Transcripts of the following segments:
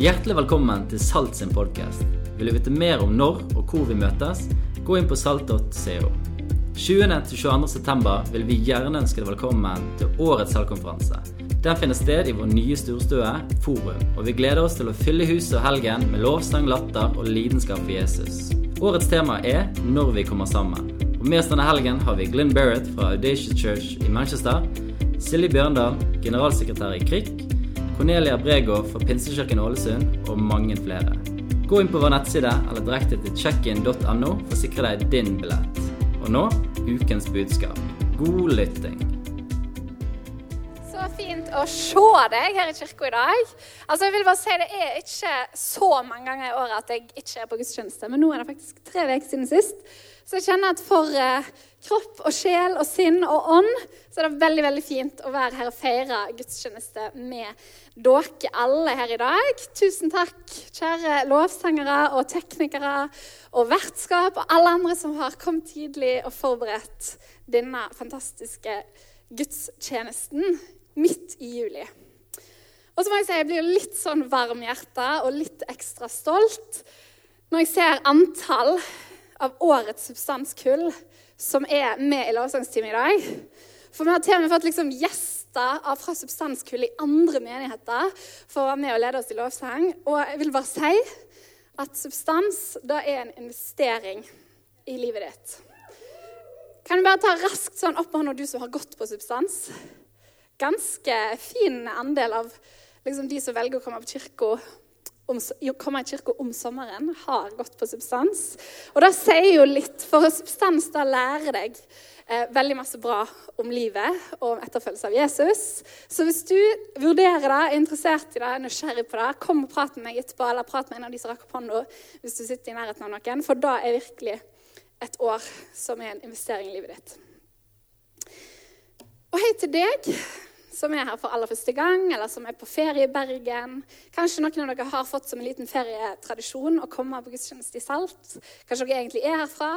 Hjertelig velkommen til Salt sin podkast. Vil du vite mer om når og hvor vi møtes, gå inn på salt.co. 20.-22. september vil vi gjerne ønske deg velkommen til årets salgkonferanse. Den finner sted i vår nye storstue, Forum, og vi gleder oss til å fylle huset og helgen med lovsang, latter og lidenskap for Jesus. Årets tema er 'Når vi kommer sammen'. Og Med oss denne helgen har vi Glenn Barrett fra Audacious Church i Manchester, Silje Bjørndal, generalsekretær i KRIK, Cornelia Bregård fra Pinsekirken Ålesund og mange flere. Gå inn på vår nettside eller direkte til checkin.no for å sikre deg din billett. Og nå ukens budskap. God lytting. Så fint å se deg her i kirka i dag. Altså jeg vil bare si Det er ikke så mange ganger i året at jeg ikke er på gudstjeneste, men nå er det faktisk tre uker siden sist. Så jeg kjenner at for eh, kropp og sjel og sinn og ånd så er det veldig veldig fint å være her og feire gudstjeneste med dere alle her i dag. Tusen takk, kjære lovsangere og teknikere og vertskap og alle andre som har kommet tidlig og forberedt denne fantastiske gudstjenesten midt i juli. Og så må jeg si jeg blir litt sånn varmhjerta og litt ekstra stolt når jeg ser antall av årets substanskull som er med i lovsangstimen i dag. For vi har til og med fått liksom gjester fra substanskull i andre menigheter for å være med og lede oss i lovsang. Og jeg vil bare si at substans det er en investering i livet ditt. Kan du bare ta raskt sånn opp med hånda, du som har gått på substans? Ganske fin andel av liksom, de som velger å komme på kirka om, komme i kirka om sommeren, har gått på substans. Og det sier jo litt, for substans da lærer deg eh, veldig masse bra om livet og om etterfølgelse av Jesus. Så hvis du vurderer det, er interessert i det, er nysgjerrig på det, kom og prat med meg etterpå, eller prat med en av de som rakk opp hånda hvis du sitter i nærheten av noen, for da er virkelig et år som er en investering i livet ditt. Og hei til deg som er her for aller første gang, eller som er på ferie i Bergen. Kanskje noen av dere har fått som en liten ferietradisjon å komme på gudstjeneste i Salt. Kanskje dere egentlig er herfra,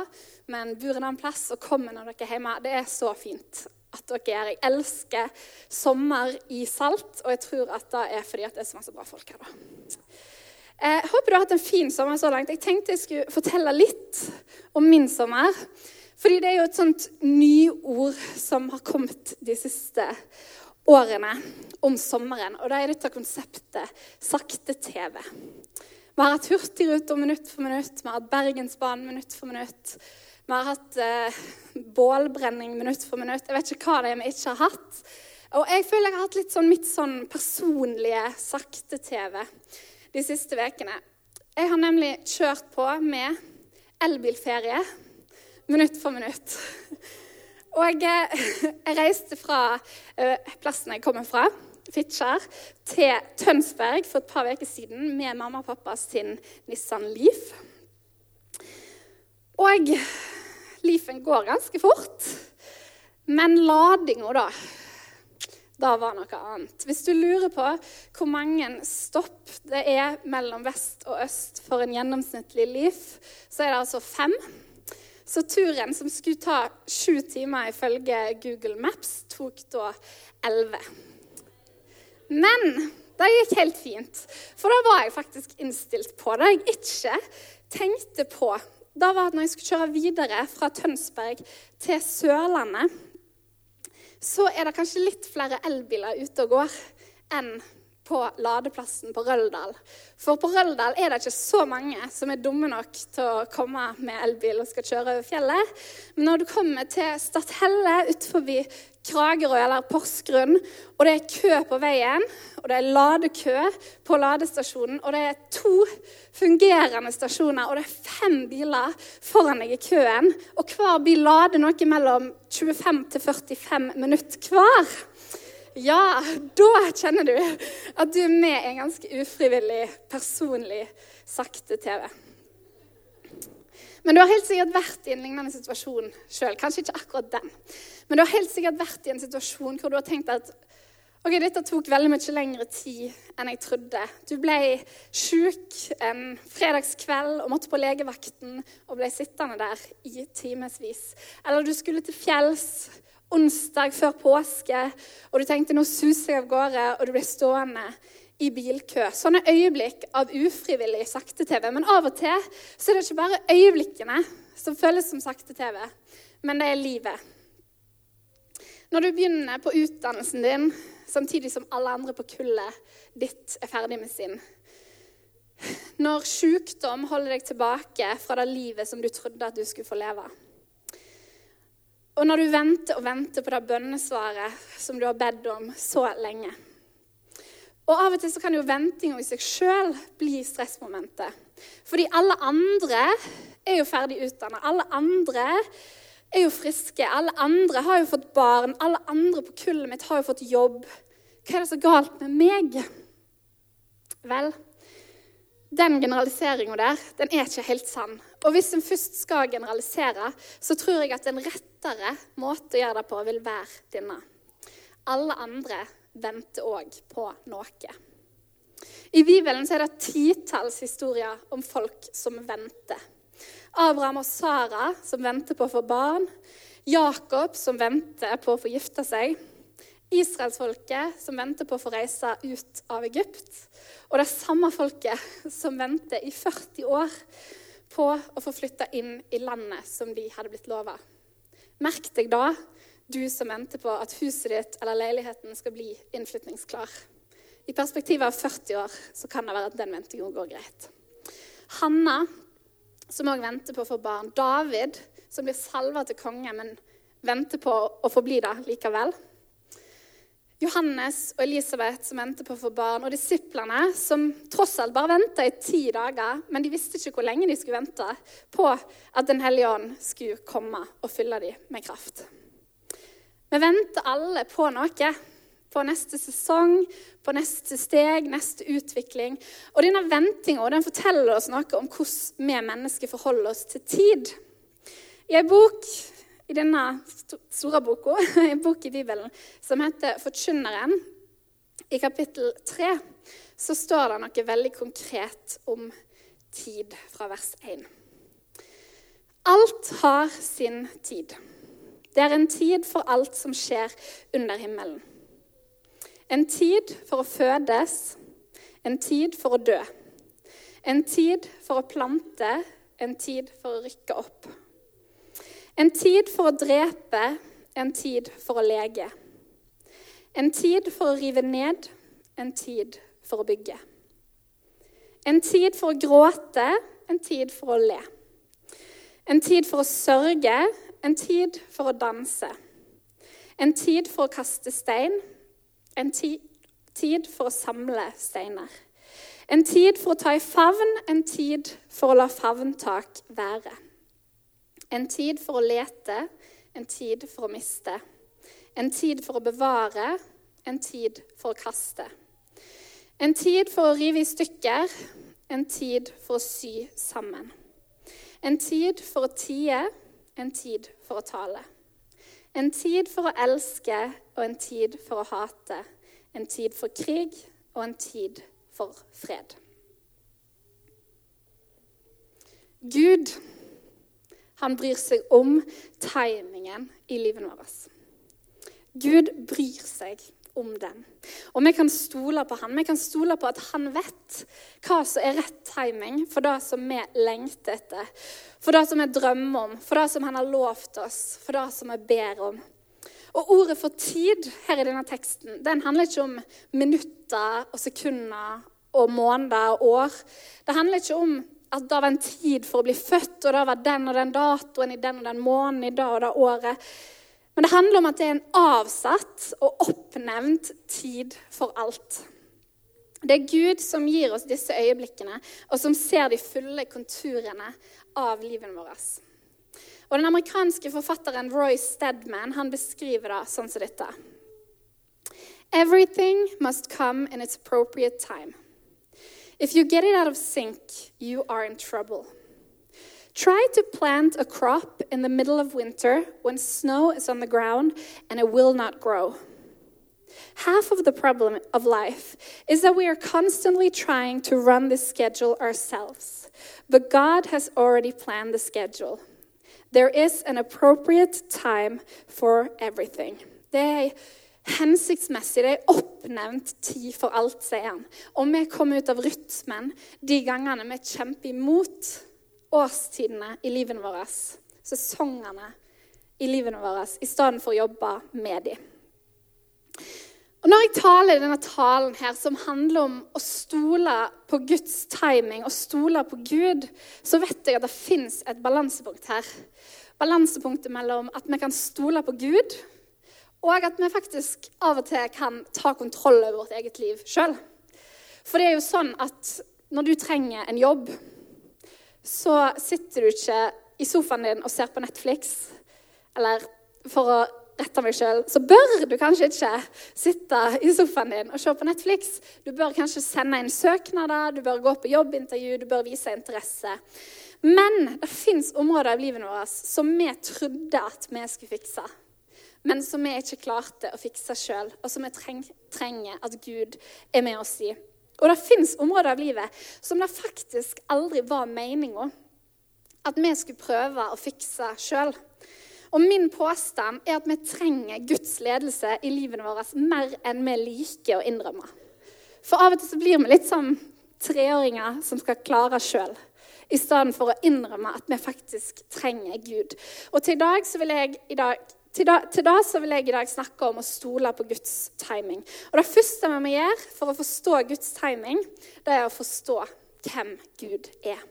men bor en annen plass og kommer når dere er hjemme. Det er så fint at dere er. Jeg elsker sommer i Salt, og jeg tror at det er fordi det er så masse bra folk her. da. Jeg håper du har hatt en fin sommer så langt. Jeg tenkte jeg skulle fortelle litt om min sommer. Fordi det er jo et sånt nyord som har kommet de siste årene om sommeren. Og da er dette konseptet sakte-TV. Vi har hatt Hurtigruten minutt for minutt, vi har hatt Bergensbanen minutt for minutt. Vi har hatt eh, bålbrenning minutt for minutt. Jeg vet ikke hva det er vi ikke har hatt. Og jeg føler jeg har hatt litt sånn mitt sånn personlige sakte-TV de siste ukene. Jeg har nemlig kjørt på med elbilferie minutt for minutt. Og jeg, reiste fra uh, plassen jeg kommer fra, Fitjar, til Tønsberg for et par uker siden med mamma og pappa sin Nissan Leaf. Og Leafen går ganske fort. Men ladinga, da da var noe annet. Hvis du lurer på hvor mange stopp det er mellom vest og øst for en gjennomsnittlig Leaf, så er det altså fem. Så turen, som skulle ta sju timer ifølge Google Maps, tok da elleve. Men det gikk helt fint, for da var jeg faktisk innstilt på det. Jeg ikke tenkte på da var at når jeg skulle kjøre videre fra Tønsberg til Sørlandet, så er det kanskje litt flere elbiler ute og går enn på ladeplassen på Røldal. For på Røldal er det ikke så mange som er dumme nok til å komme med elbil og skal kjøre over fjellet. Men når du kommer til Stathelle utenfor Kragerø eller Porsgrunn, og det er kø på veien, og det er ladekø på ladestasjonen, og det er to fungerende stasjoner, og det er fem biler foran deg i køen, og hver bil lader noe mellom 25 til 45 minutter hver ja, da kjenner du at du er med i en ganske ufrivillig, personlig sakte-TV. Men du har helt sikkert vært i en lignende situasjon sjøl. Kanskje ikke akkurat den. Men du har helt sikkert vært i en situasjon hvor du har tenkt at ok, dette tok veldig mye lengre tid enn jeg trodde. Du ble sjuk en fredagskveld og måtte på legevakten og ble sittende der i timevis. Eller du skulle til fjells onsdag før påske, og du tenkte nå suser jeg av gårde, og du ble stående i bilkø. Sånne øyeblikk av ufrivillig sakte-TV. Men av og til så er det ikke bare øyeblikkene som føles som sakte-TV, men det er livet. Når du begynner på utdannelsen din samtidig som alle andre på kullet ditt er ferdig med sin. Når sykdom holder deg tilbake fra det livet som du trodde at du skulle få leve. Og når du venter og venter på det bønnesvaret som du har bedt om så lenge. Og av og til så kan jo ventinga i seg sjøl bli stressmomentet. Fordi alle andre er jo ferdig utdanna. Alle andre er jo friske. Alle andre har jo fått barn. Alle andre på kullet mitt har jo fått jobb. Hva er det så galt med meg? Vel, den generaliseringa der, den er ikke helt sann. Og hvis en først skal generalisere, så tror jeg at en rettere måte å gjøre det på vil være denne. Alle andre venter òg på noe. I Bibelen er det titalls historier om folk som venter. Abraham og Sara som venter på å få barn. Jakob som venter på å få gifte seg. Israelsfolket som venter på å få reise ut av Egypt. Og det samme folket som venter i 40 år på å få flytte inn i landet som de hadde blitt lova. Merk deg da du som venter på at huset ditt eller leiligheten skal bli innflytningsklar. I perspektivet av 40 år så kan det være at den ventingen går greit. Hanna, som òg venter på å få barn. David, som blir salva til konge, men venter på å få bli det likevel. Johannes og Elisabeth som venter på å få barn, og disiplene som tross alt bare venta i ti dager, men de visste ikke hvor lenge de skulle vente på at Den hellige ånd skulle komme og fylle dem med kraft. Vi venter alle på noe. På neste sesong, på neste steg, neste utvikling. Og denne ventinga den forteller oss noe om hvordan vi mennesker forholder oss til tid. I en bok i denne store boka, en bok i Bibelen som heter 'Forkynneren', i kapittel 3, så står det noe veldig konkret om tid fra vers 1. Alt har sin tid. Det er en tid for alt som skjer under himmelen. En tid for å fødes, en tid for å dø. En tid for å plante, en tid for å rykke opp. En tid for å drepe, en tid for å lege. En tid for å rive ned, en tid for å bygge. En tid for å gråte, en tid for å le. En tid for å sørge, en tid for å danse. En tid for å kaste stein. En tid for å samle steiner. En tid for å ta i favn, en tid for å la favntak være. En tid for å lete, en tid for å miste. En tid for å bevare, en tid for å kaste. En tid for å rive i stykker, en tid for å sy sammen. En tid for å tie, en tid for å tale. En tid for å elske og en tid for å hate. En tid for krig og en tid for fred. Gud, han bryr seg om timingen i livet vårt. Gud bryr seg om den. Og vi kan stole på han. Vi kan stole på at han vet hva som er rett timing for det som vi lengter etter, for det som vi drømmer om, for det som han har lovt oss, for det som vi ber om. Og ordet for tid her i denne teksten den handler ikke om minutter og sekunder og måneder og år. Det handler ikke om at det var en tid for å bli født, og det var den og den datoen i den og den måneden i det og det året. Men det handler om at det er en avsatt og oppnevnt tid for alt. Det er Gud som gir oss disse øyeblikkene, og som ser de fulle konturene av livet vårt. Og Den amerikanske forfatteren Roy Stedman han beskriver det sånn som dette. Everything must come in its appropriate time. If you get it out of sync, you are in trouble. Try to plant a crop in the middle of winter when snow is on the ground and it will not grow. Half of the problem of life is that we are constantly trying to run this schedule ourselves. But God has already planned the schedule. There is an appropriate time for everything. Er hensiktsmessig, det er oppnevnt tid for alt, sier han. Og vi kommer ut av rytmen de gangene vi kjemper imot årstidene i livene våre, sesongene i livene våre, i stedet for å jobbe med dem. Og Når jeg taler denne talen her, som handler om å stole på Guds timing og stole på Gud, så vet jeg at det fins et balansepunkt her. Balansepunktet mellom at vi kan stole på Gud, og at vi faktisk av og til kan ta kontroll over vårt eget liv sjøl. For det er jo sånn at når du trenger en jobb, så sitter du ikke i sofaen din og ser på Netflix. Eller for å rette meg sjøl, så bør du kanskje ikke sitte i sofaen din og se på Netflix. Du bør kanskje sende inn søknader, du bør gå på jobbintervju, du bør vise interesse. Men det fins områder i livet vårt som vi trodde at vi skulle fikse men som vi ikke klarte å fikse sjøl, og som vi treng, trenger at Gud er med oss i. Og det fins områder av livet som det faktisk aldri var meninga at vi skulle prøve å fikse sjøl. Og min påstand er at vi trenger Guds ledelse i livet vårt mer enn vi liker å innrømme. For av og til så blir vi litt som treåringer som skal klare sjøl. I stedet for å innrømme at vi faktisk trenger Gud. Og til i dag så vil jeg i dag til da, til da, så vil jeg i dag snakke om å stole på Guds timing. Og Det første vi må gjøre for å forstå Guds timing, det er å forstå hvem Gud er.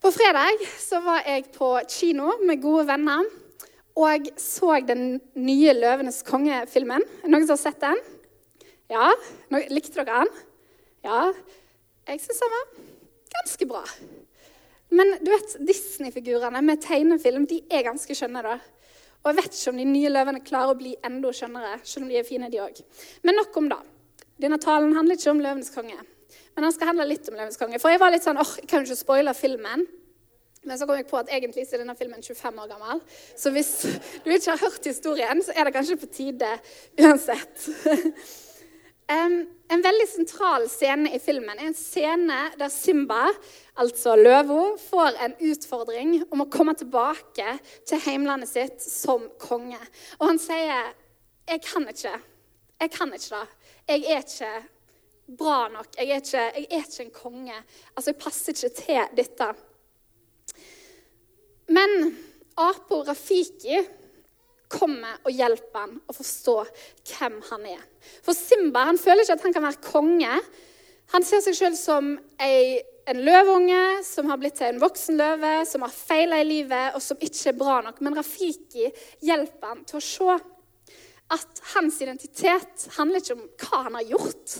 På fredag så var jeg på kino med gode venner og så den nye 'Løvenes konge'-filmen. Noen som har sett den? Ja? Likte dere den? Ja. Jeg syns den var ganske bra. Men du vet, Disney-figurene med tegnefilm de er ganske skjønne. da. Og jeg vet ikke om de nye løvene klarer å bli enda skjønnere, selv om de er fine, de også. Men nok om det. Denne talen handler ikke om Løvenes konge. Men den skal handle litt om Løvenes konge. For jeg var litt sånn, åh, jeg kan jo ikke spoile filmen. Men så kom jeg på at egentlig er denne filmen 25 år gammel. Så hvis du ikke har hørt historien, så er det kanskje på tide uansett. Um, en veldig sentral scene i filmen er en scene der Simba, altså løva, får en utfordring om å komme tilbake til heimlandet sitt som konge. Og han sier 'Jeg kan ikke. Jeg kan ikke det. Jeg er ikke bra nok. Jeg er ikke, jeg er ikke en konge. Altså, jeg passer ikke til dette.' Men Apo Rafiki kommer og hjelper han å forstå hvem han er. For Simba han føler ikke at han kan være konge. Han ser seg sjøl som ei, en løveunge som har blitt til en voksen løve, som har feila i livet, og som ikke er bra nok. Men Rafiki hjelper han til å se at hans identitet handler ikke om hva han har gjort,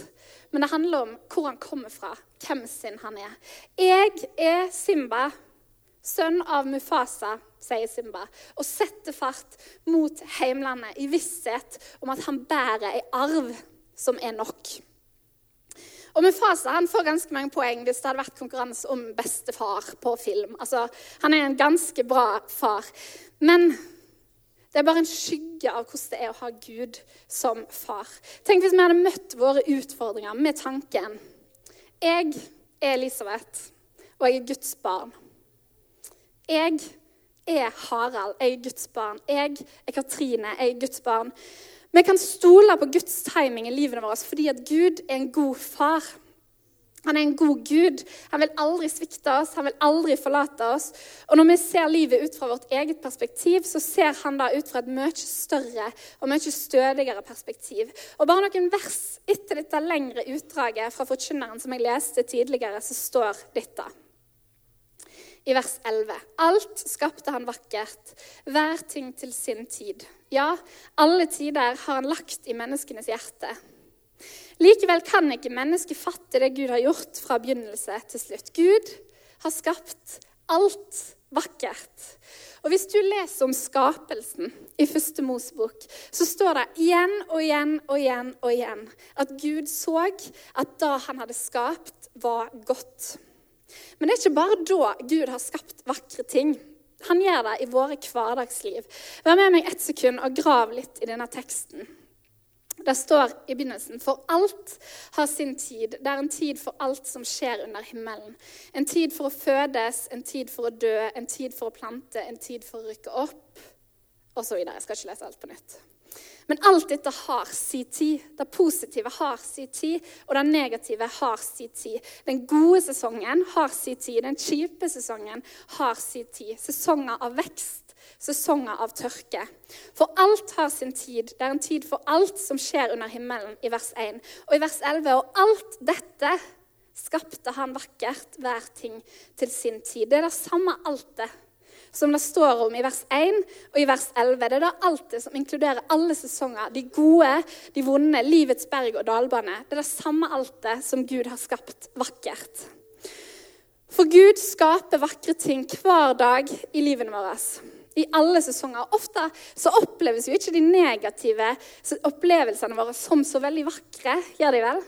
men det handler om hvor han kommer fra, hvem sin han er. Jeg er Simba, sønn av Mufasa, sier Simba, og setter fart mot heimlandet i visshet om at han bærer ei arv som er nok. Og Mufasa han får ganske mange poeng hvis det hadde vært konkurranse om beste far på film. Altså, Han er en ganske bra far. Men det er bare en skygge av hvordan det er å ha Gud som far. Tenk hvis vi hadde møtt våre utfordringer med tanken Jeg er Elisabeth, og jeg er Guds barn. Jeg er Harald, jeg er Guds barn. Jeg er Katrine, jeg er Guds barn. Vi kan stole på Guds timing i livet vårt fordi at Gud er en god far. Han er en god Gud. Han vil aldri svikte oss, han vil aldri forlate oss. Og når vi ser livet ut fra vårt eget perspektiv, så ser han da ut fra et mye større og mye stødigere perspektiv. Og bare noen vers etter dette lengre utdraget fra Forkynneren som jeg leste tidligere, så står dette i vers 11. Alt skapte han vakkert, hver ting til sin tid. Ja, alle tider har han lagt i menneskenes hjerte. Likevel kan ikke mennesket fatte det Gud har gjort fra begynnelse til slutt. Gud har skapt alt vakkert. Og Hvis du leser om skapelsen i første Mosebok, så står det igjen og igjen og igjen og igjen at Gud så at da han hadde skapt, var godt. Men det er ikke bare da Gud har skapt vakre ting. Han gjør det i våre hverdagsliv. Vær med meg ett sekund og grav litt i denne teksten. Det står i begynnelsen for alt har sin tid. Det er en tid for alt som skjer under himmelen. En tid for å fødes, en tid for å dø, en tid for å plante, en tid for å rykke opp, osv. Jeg skal ikke lese alt på nytt. Men alt dette har sin tid. Det positive har sin tid, og det negative har sin tid. Den gode sesongen har sin tid, den kjipe sesongen har sin tid. Sesonger av vekst sesonger av tørke. For alt har sin tid. Det er en tid for alt som skjer under himmelen, i vers 1. Og i vers 11. Og alt dette skapte han vakkert, hver ting til sin tid. Det er det samme altet som det står om i vers 1 og i vers 11. Det er da alt det som inkluderer alle sesonger. De gode, de vonde, livets berg og dalbane. Det er det samme altet som Gud har skapt vakkert. For Gud skaper vakre ting hver dag i livene våre i alle sesonger. Ofte så oppleves jo ikke de negative opplevelsene våre som så veldig vakre. Gjør de vel?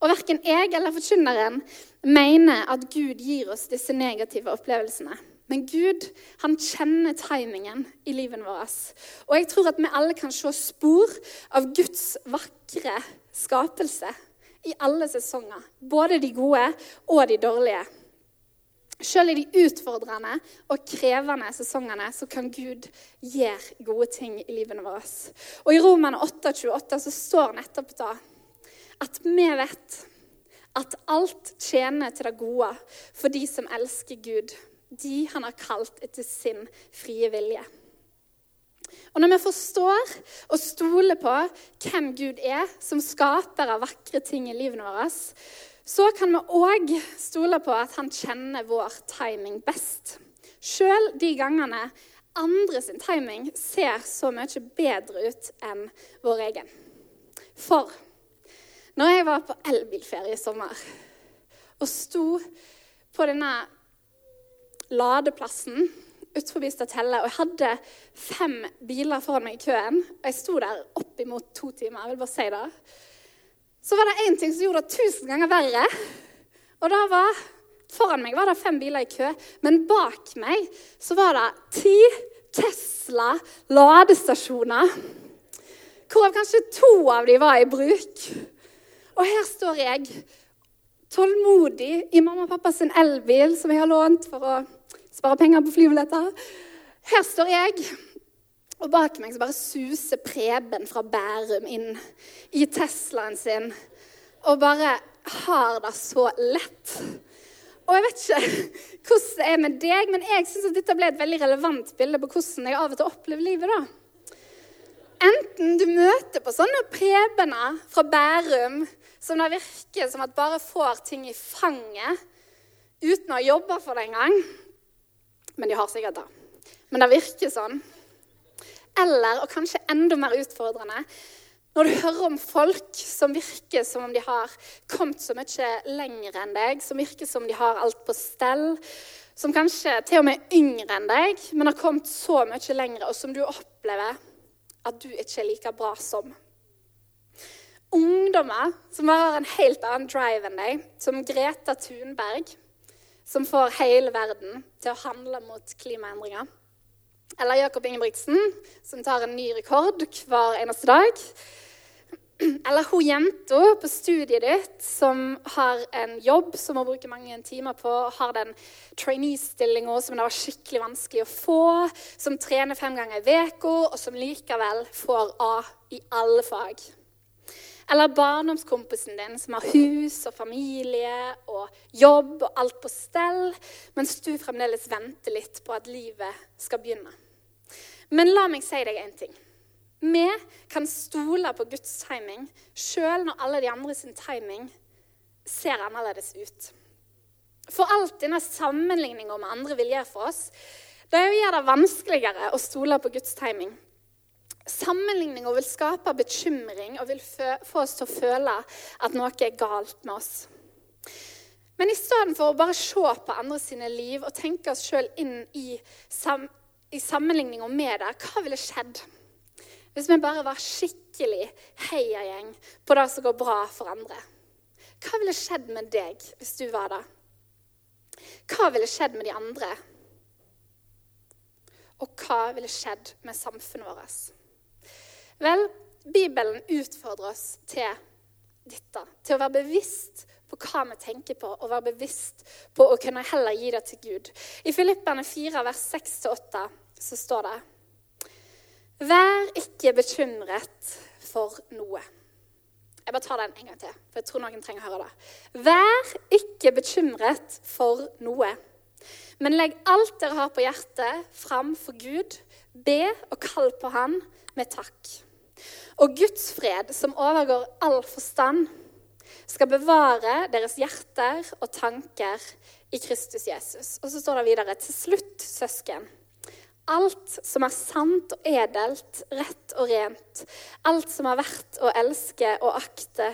Og verken jeg eller forkynneren mener at Gud gir oss disse negative opplevelsene. Men Gud han kjenner timingen i livet vårt. Og jeg tror at vi alle kan se spor av Guds vakre skapelse i alle sesonger. Både de gode og de dårlige. Selv i de utfordrende og krevende sesongene så kan Gud gjøre gode ting i livet vårt. Og I Roman 8,28 så står nettopp da at vi vet at alt tjener til det gode for de som elsker Gud, de han har kalt etter sin frie vilje. Og Når vi forstår og stoler på hvem Gud er, som skaper av vakre ting i livene våre, så kan vi òg stole på at han kjenner vår timing best. Sjøl de gangene andre sin timing ser så mye bedre ut enn vår egen. For når jeg var på elbilferie i sommer og sto på denne ladeplassen utenfor statellet. og jeg hadde fem biler foran meg i køen, og jeg sto der oppimot to timer, jeg vil bare si det så var det én ting som gjorde det tusen ganger verre. Og da var Foran meg var det fem biler i kø, men bak meg så var det ti Tesla ladestasjoner. Hvorav kanskje to av dem var i bruk. Og her står jeg tålmodig i mamma og pappa sin elbil, som jeg har lånt for å spare penger på flybilletter. Her står jeg og bak meg så bare suser Preben fra Bærum inn i Teslaen sin og bare har det så lett. Og jeg vet ikke hvordan det er med deg, men jeg syns dette ble et veldig relevant bilde på hvordan jeg av og til opplever livet. da. Enten du møter på sånne Prebener fra Bærum som det virker som at bare får ting i fanget uten å ha jobba for det engang. Men de har sikkert det. Men det virker sånn. Eller, og kanskje enda mer utfordrende, når du hører om folk som virker som om de har kommet så mye lenger enn deg, som virker som de har alt på stell, som kanskje til og med er yngre enn deg, men har kommet så mye lenger, og som du opplever at du ikke er like bra som. Ungdommer som har en helt annen drive enn deg, som Greta Thunberg, som får hele verden til å handle mot klimaendringer. Eller Jakob Ingebrigtsen, som tar en ny rekord hver eneste dag. Eller hun jenta på studiet ditt som har en jobb som hun bruker mange timer på, har den trainee-stillinga som det var skikkelig vanskelig å få, som trener fem ganger i uka, og som likevel får A i alle fag. Eller barndomskompisen din som har hus og familie og jobb og alt på stell, mens du fremdeles venter litt på at livet skal begynne. Men la meg si deg en ting. Vi kan stole på Guds timing sjøl når alle de andre sin timing ser annerledes ut. For alt denne sammenligninga med andre vil gjøre for oss, det er å gjøre det vanskeligere å stole på Guds timing. Sammenligninga vil skape bekymring og vil få oss til å føle at noe er galt med oss. Men i stedet for å bare se på andre sine liv og tenke oss sjøl inn i, sam i sammenligninga med det, hva ville skjedd hvis vi bare var skikkelig heiagjeng på det som går bra for andre? Hva ville skjedd med deg hvis du var det? Hva ville skjedd med de andre? Og hva ville skjedd med samfunnet vårt? Vel, Bibelen utfordrer oss til dette. Til å være bevisst på hva vi tenker på, og være bevisst på å kunne heller gi det til Gud. I Filippene 4, vers 6-8 så står det Vær ikke bekymret for noe. Jeg bare tar den en gang til, for jeg tror noen trenger å høre det. Vær ikke bekymret for noe, men legg alt dere har på hjertet, fram for Gud. Be og kall på Han med takk. Og Guds fred, som overgår all forstand, skal bevare deres hjerter og tanker i Kristus Jesus. Og så står det videre til slutt, søsken. Alt som er sant og edelt, rett og rent, alt som er verdt å elske og akte,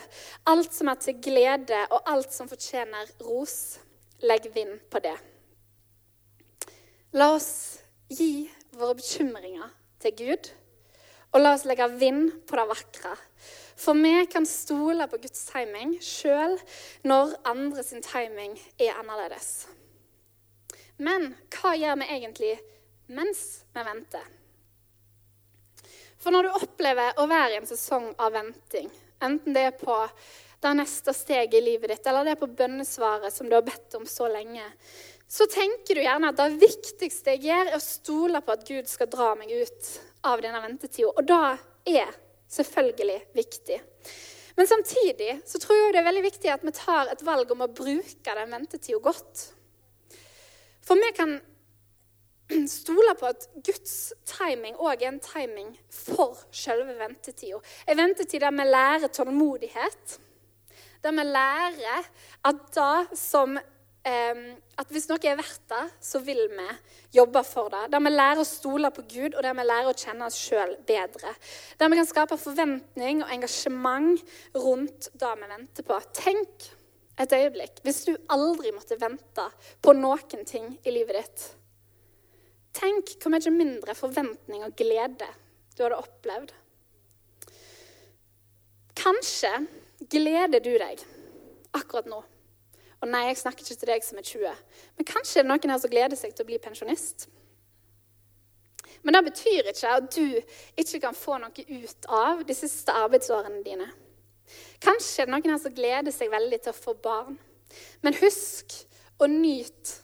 alt som er til glede og alt som fortjener ros, legg vind på det. La oss gi våre bekymringer til Gud, og la oss legge vind på det vakre. For vi kan stole på Guds timing sjøl når andre sin timing er annerledes. Men hva gjør vi egentlig mens vi venter? For når du opplever å være i en sesong av venting, enten det er på det neste steget i livet ditt, eller det er på bønnesvaret som du har bedt om så lenge, så tenker du gjerne at det viktigste jeg gjør, er å stole på at Gud skal dra meg ut av denne ventetida. Og da er selvfølgelig viktig. Men samtidig så tror jeg det er veldig viktig at vi tar et valg om å bruke den ventetida godt. For vi kan stole på at Guds timing òg er en timing for selve ventetida. En ventetid der vi lærer tålmodighet. Der vi lærer at det som at hvis noe er verdt det, så vil vi jobbe for det. Der vi lærer å stole på Gud, og der vi lærer å kjenne oss sjøl bedre. Der vi kan skape forventning og engasjement rundt det vi venter på. Tenk et øyeblikk hvis du aldri måtte vente på noen ting i livet ditt. Tenk hvor mye mindre forventning og glede du hadde opplevd. Kanskje gleder du deg akkurat nå og nei, jeg snakker ikke til deg som er 20. Men kanskje det er noen her som gleder seg til å bli pensjonist. Men det betyr ikke at du ikke kan få noe ut av de siste arbeidsårene dine. Kanskje det er noen her som gleder seg veldig til å få barn. Men husk å nyte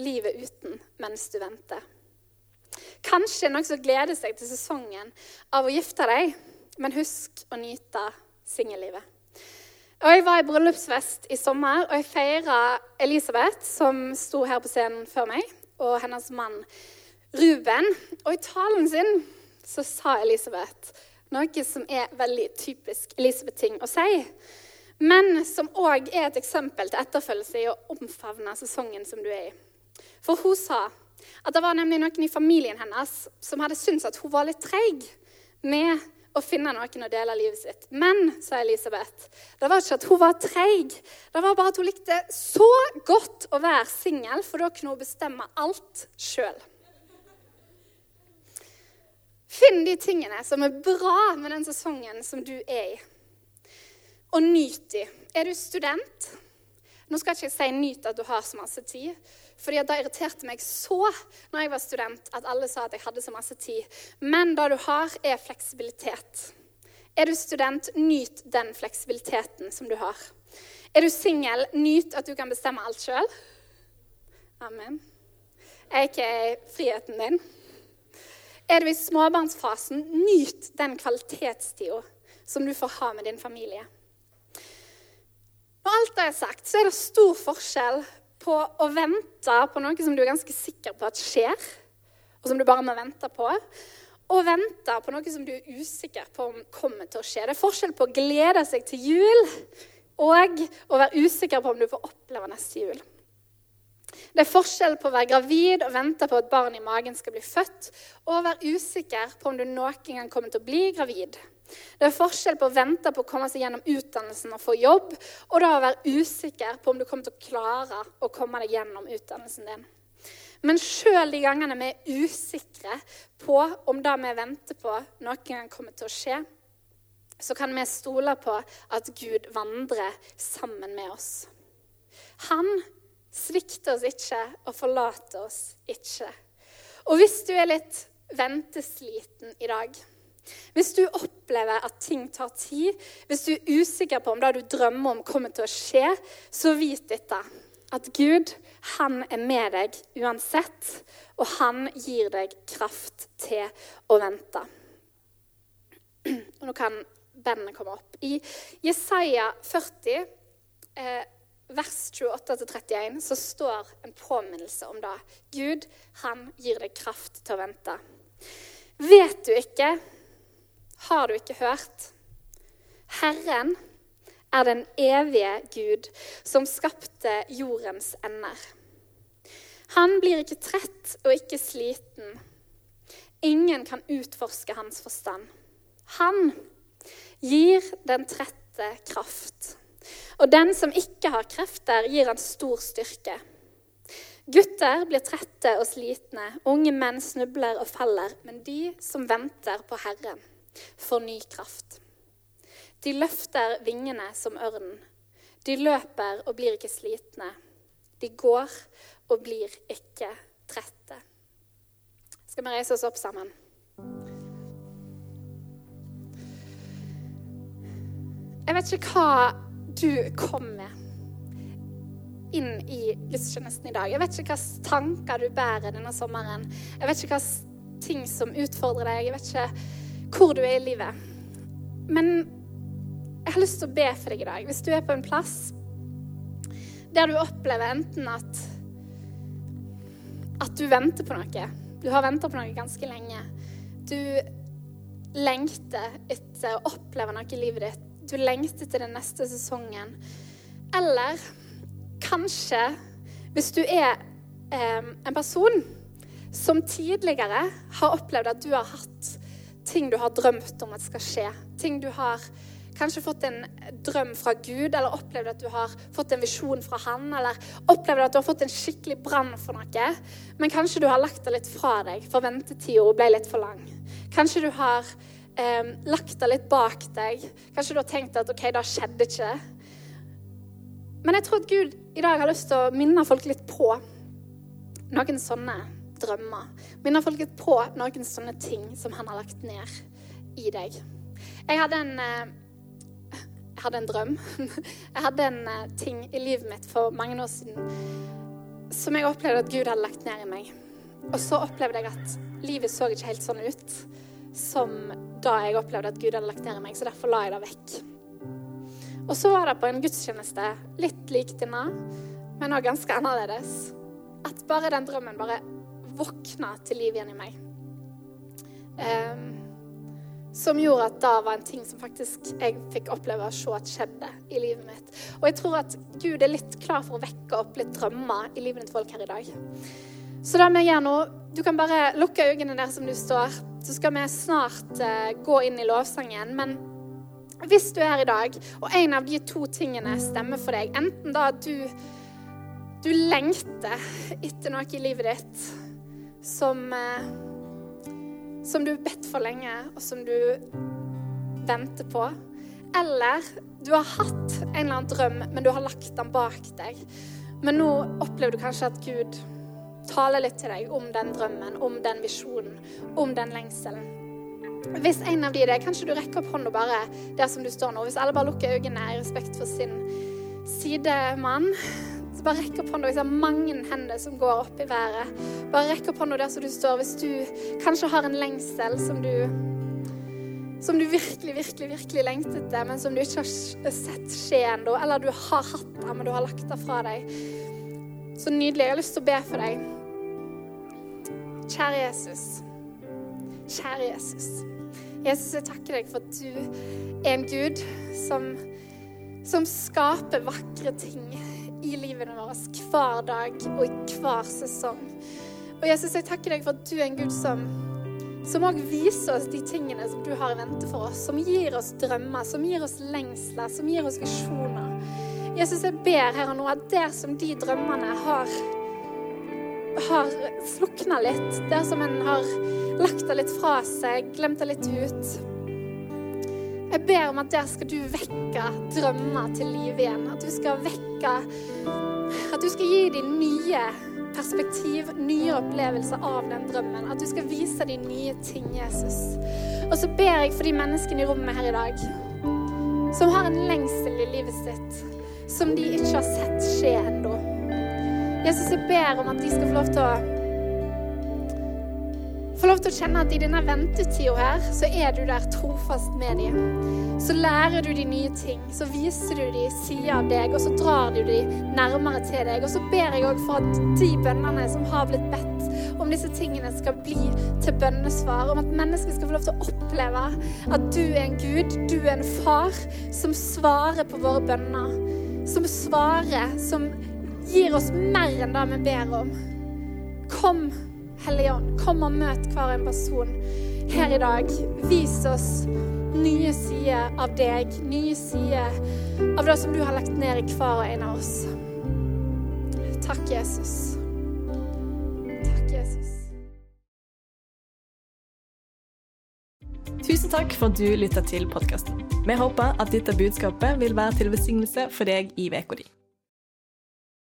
livet uten mens du venter. Kanskje det er noen som gleder seg til sesongen av å gifte deg, men husk å nyte singellivet. Og Jeg var i bryllupsfest i sommer, og jeg feira Elisabeth, som sto her på scenen før meg, og hennes mann Ruben. Og i talen sin så sa Elisabeth noe som er veldig typisk Elisabeth-ting å si, men som òg er et eksempel til etterfølgelse i å omfavne sesongen som du er i. For hun sa at det var nemlig noen i familien hennes som hadde syntes at hun var litt treig med å finne noen å dele livet sitt. Men, sa Elisabeth, det var ikke at hun var treig. Det var bare at hun likte så godt å være singel, for da kunne hun bestemme alt sjøl. Finn de tingene som er bra med den sesongen som du er i, og nyt de. Er du student? Nå skal ikke jeg si nyt at du har så masse tid, fordi Det irriterte meg så når jeg var student, at alle sa at jeg hadde så masse tid. Men det du har, er fleksibilitet. Er du student, nyt den fleksibiliteten som du har. Er du singel, nyt at du kan bestemme alt sjøl. Amen. Er ikke friheten din? Er du i småbarnsfasen, nyt den kvalitetstida som du får ha med din familie. Når alt det er sagt, så er det stor forskjell på å vente på noe som du er ganske sikker på at skjer, og som du bare må vente på, og vente på noe som du er usikker på om kommer til å skje. Det er forskjell på å glede seg til jul og å være usikker på om du får oppleve neste jul. Det er forskjell på å være gravid og vente på at barn i magen skal bli født, og å være usikker på om du noen gang kommer til å bli gravid. Det er forskjell på å vente på å komme seg gjennom utdannelsen og få jobb, og da å være usikker på om du kommer til å klare å komme deg gjennom utdannelsen din. Men sjøl de gangene vi er usikre på om det vi venter på, noen gang kommer til å skje, så kan vi stole på at Gud vandrer sammen med oss. Han svikter oss ikke og forlater oss ikke. Og hvis du er litt ventesliten i dag, Hvis du opplever at ting tar tid, hvis du er usikker på om det du drømmer om, kommer til å skje, så vit dette. At Gud, han er med deg uansett, og han gir deg kraft til å vente. Nå kan bandene komme opp. I Jesaja 40, eh, vers 28-31, så står en påminnelse om det. Gud, han gir deg kraft til å vente. Vet du ikke har du ikke hørt? Herren er den evige Gud som skapte jordens ender. Han blir ikke trett og ikke sliten. Ingen kan utforske hans forstand. Han gir den trette kraft. Og den som ikke har krefter, gir han stor styrke. Gutter blir trette og slitne, unge menn snubler og faller, men de som venter på Herren, får ny kraft. De løfter vingene som ørnen. De løper og blir ikke slitne. De går og blir ikke trette. Skal vi reise oss opp sammen? Jeg vet ikke hva du kom med inn i gudstjenesten i dag. Jeg vet ikke hvilke tanker du bærer denne sommeren. Jeg vet ikke hvilke ting som utfordrer deg. Jeg vet ikke hvor du er i livet. Men jeg har lyst til å be for deg i dag. Hvis du er på en plass der du opplever enten at at du venter på noe. Du har venta på noe ganske lenge. Du lengter etter å oppleve noe i livet ditt. Du lengter til den neste sesongen. Eller kanskje, hvis du er eh, en person som tidligere har opplevd at du har hatt ting du har drømt om at skal skje. Ting du har kanskje fått en drøm fra Gud, eller opplevd at du har fått en visjon fra Han, eller opplevd at du har fått en skikkelig brann for noe. Men kanskje du har lagt det litt fra deg, for ventetida ble litt for lang. Kanskje du har eh, lagt det litt bak deg. Kanskje du har tenkt at OK, det skjedde ikke. Men jeg tror at Gud i dag har lyst til å minne folk litt på noen sånne drømmer. Minner folket på noen sånne ting som han har lagt ned i deg. Jeg hadde en, eh, jeg hadde en drøm. Jeg hadde en eh, ting i livet mitt for mange år siden som jeg opplevde at Gud hadde lagt ned i meg. Og så opplevde jeg at livet så ikke helt sånn ut som da jeg opplevde at Gud hadde lagt ned i meg, så derfor la jeg det vekk. Og så var det på en gudstjeneste, litt lik denne, men òg ganske annerledes, at bare den drømmen bare våkna til liv igjen i meg. Um, som gjorde at da var en ting som faktisk jeg fikk oppleve å se at skjedde i livet mitt. Og jeg tror at Gud er litt klar for å vekke opp litt drømmer i livet til folk her i dag. Så da vi gjør nå, Du kan bare lukke øynene der som du står, så skal vi snart uh, gå inn i lovsangen. Men hvis du er her i dag, og en av de to tingene stemmer for deg, enten da at du, du lengter etter noe i livet ditt som, eh, som du har bedt for lenge, og som du venter på. Eller du har hatt en eller annen drøm, men du har lagt den bak deg. Men nå opplever du kanskje at Gud taler litt til deg om den drømmen, om den visjonen, om den lengselen. Hvis en av de det, kanskje du rekker opp hånda bare der som du står nå. Hvis alle bare lukker øynene i respekt for sin sidemann, bare rekk opp hånda. det er mange hender som går opp i været. Bare rekk opp hånda der som du står. Hvis du kanskje har en lengsel som du som du virkelig, virkelig, virkelig lengtet etter, men som du ikke har sett skje ennå. Eller du har hatt det, men du har lagt det fra deg. Så nydelig. Jeg har lyst til å be for deg. Kjære Jesus. Kjære Jesus. Jesus, jeg takker deg for at du er en Gud som, som skaper vakre ting i livene våre hver dag og i hver sesong. Og Jesus, jeg takker deg for at du er en Gud som som òg viser oss de tingene som du har i vente for oss. Som gir oss drømmer, som gir oss lengsler, som gir oss visjoner. Jesus, jeg ber her og nå at der som de drømmene har har slukna litt, der som en har lagt det litt fra seg, glemt det litt ut jeg ber om at der skal du vekke drømmer til liv igjen. At du skal vekke At du skal gi dem nye perspektiv, nye opplevelser av den drømmen. At du skal vise dem nye ting, Jesus. Og så ber jeg for de menneskene i rommet her i dag som har en lengsel i livet sitt som de ikke har sett skje ennå. Jesus, jeg ber om at de skal få lov til å få lov til å kjenne at i denne ventetida her, så er du der trofast med dem. Så lærer du de nye ting, så viser du de sider av deg, og så drar du de nærmere til deg. Og så ber jeg òg for at de bønnene som har blitt bedt om disse tingene, skal bli til bønnesvar. Om at mennesker skal få lov til å oppleve at du er en Gud, du er en far, som svarer på våre bønner. Som svarer, som gir oss mer enn det vi ber om. Kom. Hellige Ånd, kom og møt hver en person her i dag. Vis oss nye sider av deg, nye sider av det som du har lagt ned i hver og en av oss. Takk, Jesus. Takk, Jesus. Tusen takk for at du lytta til podkasten. Vi håper at dette budskapet vil være til velsignelse for deg i uka di.